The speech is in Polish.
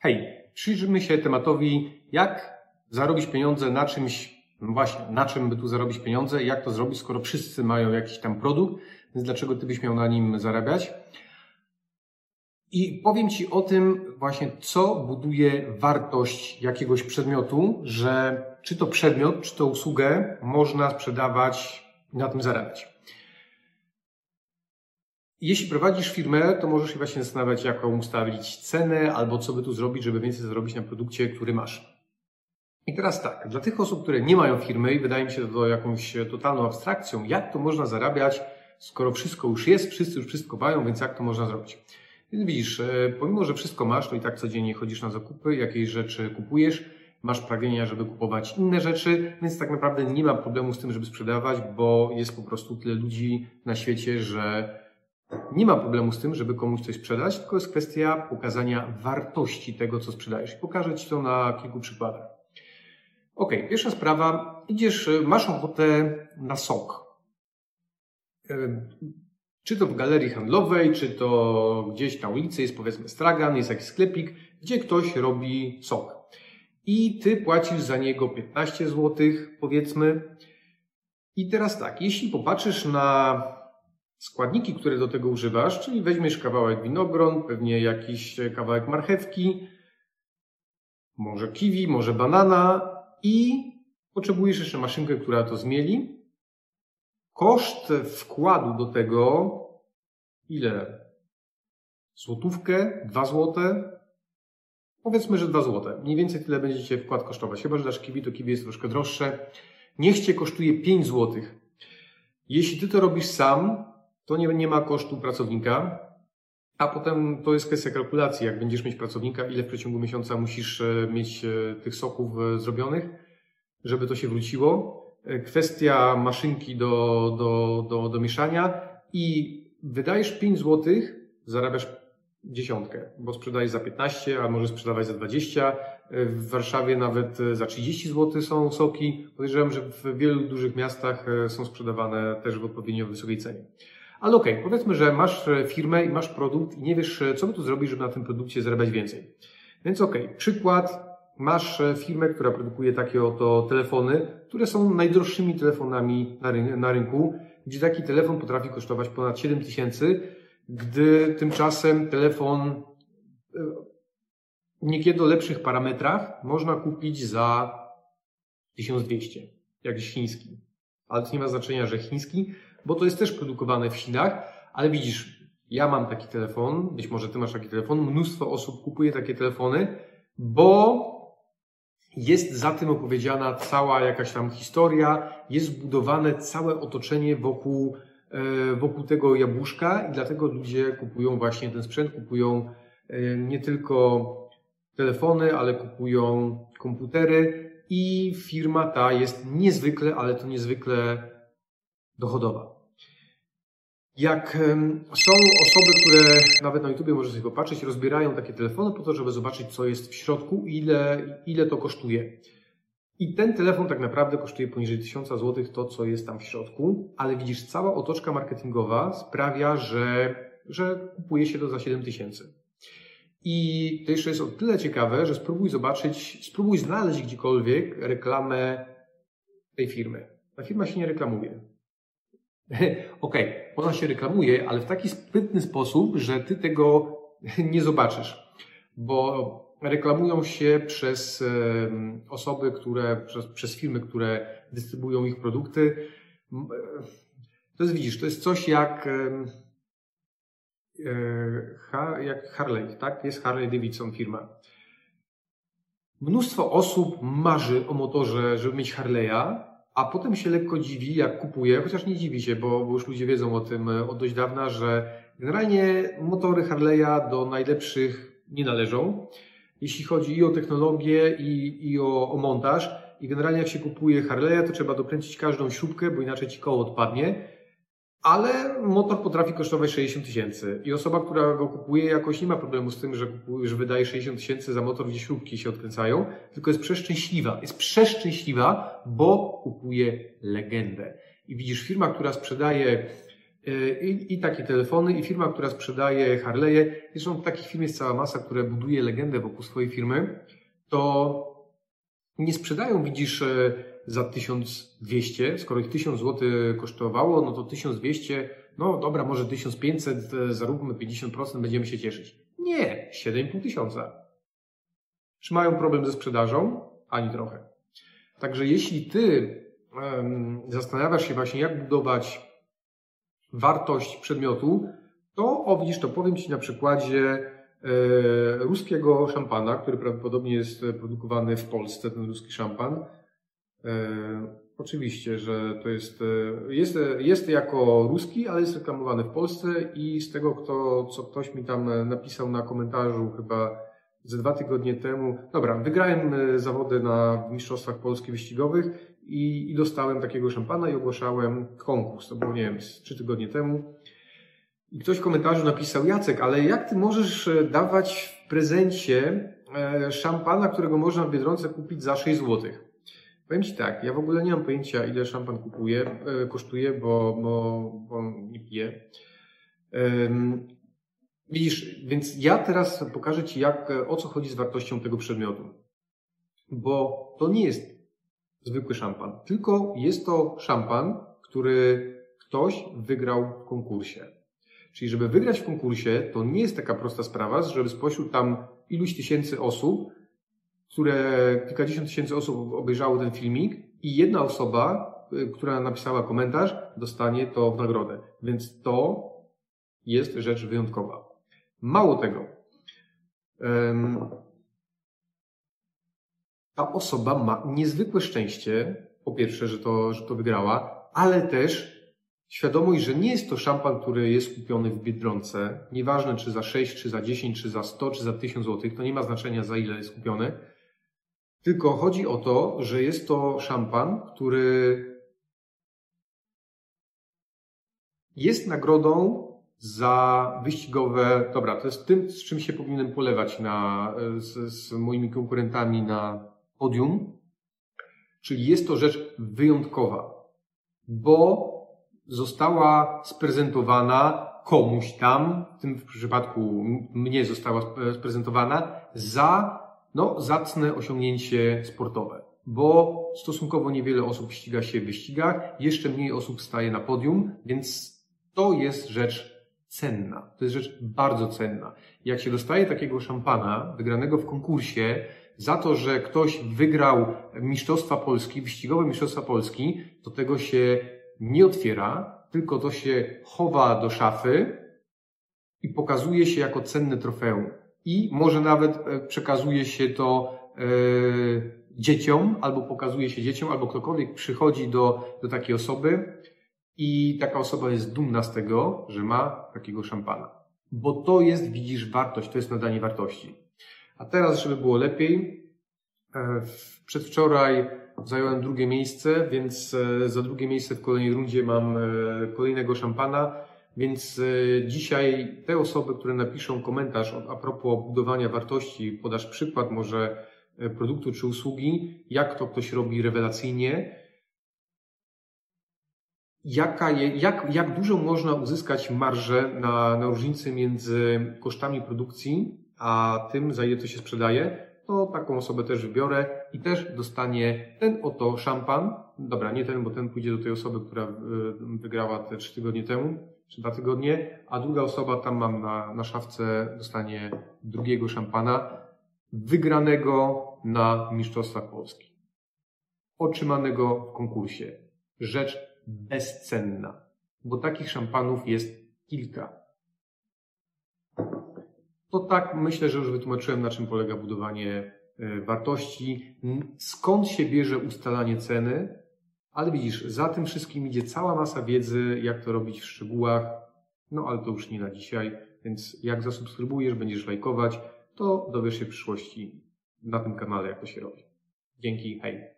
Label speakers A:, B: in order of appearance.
A: Hej, przyjrzyjmy się tematowi, jak zarobić pieniądze na czymś, no właśnie, na czym by tu zarobić pieniądze, jak to zrobić, skoro wszyscy mają jakiś tam produkt, więc dlaczego ty byś miał na nim zarabiać? I powiem Ci o tym właśnie, co buduje wartość jakiegoś przedmiotu, że czy to przedmiot, czy to usługę można sprzedawać i na tym zarabiać. Jeśli prowadzisz firmę, to możesz się właśnie zastanawiać, jaką ustawić cenę, albo co by tu zrobić, żeby więcej zarobić na produkcie, który masz. I teraz tak, dla tych osób, które nie mają firmy i wydaje mi się to jakąś totalną abstrakcją, jak to można zarabiać, skoro wszystko już jest, wszyscy już wszystko mają, więc jak to można zrobić? Więc widzisz, e, pomimo, że wszystko masz, to i tak codziennie chodzisz na zakupy, jakieś rzeczy kupujesz, masz pragnienia, żeby kupować inne rzeczy, więc tak naprawdę nie ma problemu z tym, żeby sprzedawać, bo jest po prostu tyle ludzi na świecie, że nie ma problemu z tym, żeby komuś coś sprzedać, tylko jest kwestia pokazania wartości tego, co sprzedajesz. Pokażę Ci to na kilku przykładach. Ok, pierwsza sprawa, idziesz, masz ochotę na sok. Czy to w galerii handlowej, czy to gdzieś na ulicy jest powiedzmy stragan, jest jakiś sklepik, gdzie ktoś robi sok. I ty płacisz za niego 15 zł, powiedzmy. I teraz tak, jeśli popatrzysz na składniki, które do tego używasz, czyli weźmiesz kawałek winogron, pewnie jakiś kawałek marchewki, może kiwi, może banana i potrzebujesz jeszcze maszynkę, która to zmieli. Koszt wkładu do tego ile? Złotówkę? Dwa złote? Powiedzmy, że dwa złote. Mniej więcej tyle będzie Cię wkład kosztować. Chyba, że dasz kiwi, to kiwi jest troszkę droższe. Niech Cię kosztuje 5 złotych. Jeśli Ty to robisz sam, to nie, nie ma kosztu pracownika, a potem to jest kwestia kalkulacji. Jak będziesz mieć pracownika, ile w przeciągu miesiąca musisz e, mieć e, tych soków e, zrobionych, żeby to się wróciło. Kwestia maszynki do, do, do, do mieszania i wydajesz 5 zł, zarabiasz dziesiątkę, bo sprzedajesz za 15, a może sprzedawać za 20. W Warszawie nawet za 30 zł są soki. Podejrzewam, że w wielu dużych miastach są sprzedawane też w odpowiednio wysokiej cenie. Ale okej, okay, powiedzmy, że masz firmę i masz produkt i nie wiesz, co by tu zrobić, żeby na tym produkcie zarabiać więcej. Więc okej, okay, przykład. Masz firmę, która produkuje takie oto telefony, które są najdroższymi telefonami na, na rynku, gdzie taki telefon potrafi kosztować ponad 7 tysięcy, gdy tymczasem telefon e, niekiedy o lepszych parametrach można kupić za 1200, jakiś chiński. Ale to nie ma znaczenia, że chiński, bo to jest też produkowane w Chinach, ale widzisz, ja mam taki telefon, być może ty masz taki telefon, mnóstwo osób kupuje takie telefony, bo jest za tym opowiedziana cała jakaś tam historia, jest zbudowane całe otoczenie wokół, e, wokół tego jabłuszka i dlatego ludzie kupują właśnie ten sprzęt, kupują e, nie tylko telefony, ale kupują komputery i firma ta jest niezwykle, ale to niezwykle dochodowa. Jak są osoby, które nawet na YouTubie możesz sobie popatrzeć, rozbierają takie telefony po to, żeby zobaczyć, co jest w środku ile, ile to kosztuje. I ten telefon tak naprawdę kosztuje poniżej 1000 zł, to co jest tam w środku, ale widzisz, cała otoczka marketingowa sprawia, że, że kupuje się to za 7000. I to jeszcze jest o tyle ciekawe, że spróbuj zobaczyć, spróbuj znaleźć gdziekolwiek reklamę tej firmy. Ta firma się nie reklamuje. Okej, okay, ona się reklamuje, ale w taki sprytny sposób, że ty tego nie zobaczysz, bo reklamują się przez osoby, które, przez, przez firmy, które dystrybuują ich produkty. To jest, widzisz, to jest coś jak, e, jak Harley, tak? Jest Harley Davidson firma. Mnóstwo osób marzy o motorze, żeby mieć Harley'a, a potem się lekko dziwi, jak kupuje, chociaż nie dziwi się, bo, bo już ludzie wiedzą o tym e, od dość dawna, że generalnie motory Harley'a do najlepszych nie należą, jeśli chodzi i o technologię, i, i o, o montaż. I generalnie jak się kupuje Harley'a, to trzeba dokręcić każdą śrubkę, bo inaczej ci koło odpadnie ale motor potrafi kosztować 60 tysięcy i osoba, która go kupuje jakoś nie ma problemu z tym, że, że wydaje 60 tysięcy za motor, gdzie śrubki się odkręcają, tylko jest przeszczęśliwa. Jest przeszczęśliwa, bo kupuje legendę. I widzisz, firma, która sprzedaje I, I, takie telefony, i firma, która sprzedaje Harley'e. Zresztą takich firm jest cała masa, która buduje legendę wokół swojej firmy. To nie sprzedają, widzisz, za 1200. Skoro ich 1000 zł kosztowało, no to 1200, no dobra, może 1500, zaróbmy 50%, będziemy się cieszyć. Nie, 7,5 tysiąca. Czy mają problem ze sprzedażą? Ani trochę. Także jeśli ty um, zastanawiasz się właśnie, jak budować wartość przedmiotu, to o widzisz, to powiem Ci na przykładzie e, ruskiego szampana, który prawdopodobnie jest produkowany w Polsce, ten ruski szampan. E, oczywiście, że to jest, e, jest, jest jako ruski, ale jest reklamowany w Polsce i z tego, kto, co ktoś mi tam napisał na komentarzu chyba ze dwa tygodnie temu, dobra, wygrałem e, zawody na Mistrzostwach Polski Wyścigowych i, i dostałem takiego szampana i ogłaszałem konkurs. To było, nie wiem, trzy tygodnie temu. I ktoś w komentarzu napisał, Jacek, ale jak ty możesz e, dawać w prezencie e, szampana, którego można w Biedronce kupić za 6 zł? Powiem Ci tak, ja w ogóle nie mam pojęcia, ile szampan kupuje, kosztuje, bo, bo, bo nie piję. Widzisz, więc ja teraz pokażę Ci, jak, o co chodzi z wartością tego przedmiotu. Bo to nie jest zwykły szampan, tylko jest to szampan, który ktoś wygrał w konkursie. Czyli, żeby wygrać w konkursie, to nie jest taka prosta sprawa, żeby spośród tam iluś tysięcy osób, które kilkadziesiąt tysięcy osób obejrzało ten filmik i jedna osoba, y, która napisała komentarz, dostanie to w nagrodę. Więc to jest rzecz wyjątkowa. Mało tego. Ta osoba ma niezwykłe szczęście, po pierwsze, że to, że to wygrała, ale też świadomość, że nie jest to szampan, który jest kupiony w Biedronce, nieważne czy za 6, czy za 10, czy za 100, czy za 1000 zł, to nie ma znaczenia za ile jest kupiony, tylko chodzi o to, że jest to szampan, który jest nagrodą za wyścigowe, dobra, to jest tym, z czym się powinienem polewać na, z, z moimi konkurentami na podium, czyli jest to rzecz wyjątkowa, bo została sprezentowana komuś tam, w tym przypadku mnie została sprezentowana, za no, zacne osiągnięcie sportowe. Bo stosunkowo niewiele osób ściga się w wyścigach, jeszcze mniej osób staje na podium, więc to jest rzecz cenna. To jest rzecz bardzo cenna. Jak się dostaje takiego szampana wygranego w konkursie za to, że ktoś wygrał Mistrzostwa Polski, wyścigowe Mistrzostwa Polski, to tego się nie otwiera, tylko to się chowa do szafy i pokazuje się jako cenne trofeum. I może nawet e, przekazuje się to e, dzieciom, albo pokazuje się dzieciom, albo ktokolwiek przychodzi do, do takiej osoby i taka osoba jest dumna z tego, że ma takiego szampana. Bo to jest, widzisz, wartość, to jest nadanie wartości. A teraz, żeby było lepiej, e, przedwczoraj zająłem drugie miejsce, więc za drugie miejsce w kolejnej rundzie mam kolejnego szampana, więc dzisiaj te osoby, które napiszą komentarz a propos budowania wartości, podasz przykład może produktu czy usługi, jak to ktoś robi rewelacyjnie, jaka je, jak, jak dużo można uzyskać marżę na, na różnicy między kosztami produkcji, a tym, za ile to się sprzedaje, to taką osobę też wybiorę i też dostanie ten oto szampan. Dobra, nie ten, bo ten pójdzie do tej osoby, która y, wygrała te trzy tygodnie temu, czy dwa tygodnie, a druga osoba, tam mam na, na szafce, dostanie drugiego szampana, wygranego na Mistrzostwach Polski. Otrzymanego w konkursie. Rzecz bezcenna, bo takich szampanów jest kilka. To tak myślę, że już wytłumaczyłem, na czym polega budowanie e, wartości, skąd się bierze ustalanie ceny, ale widzisz, za tym wszystkim idzie cała masa wiedzy, jak to robić w szczegółach, no ale to już nie na dzisiaj, więc jak zasubskrybujesz, będziesz lajkować, to dowiesz się w przyszłości na tym kanale, jak to się robi. Dzięki, hej!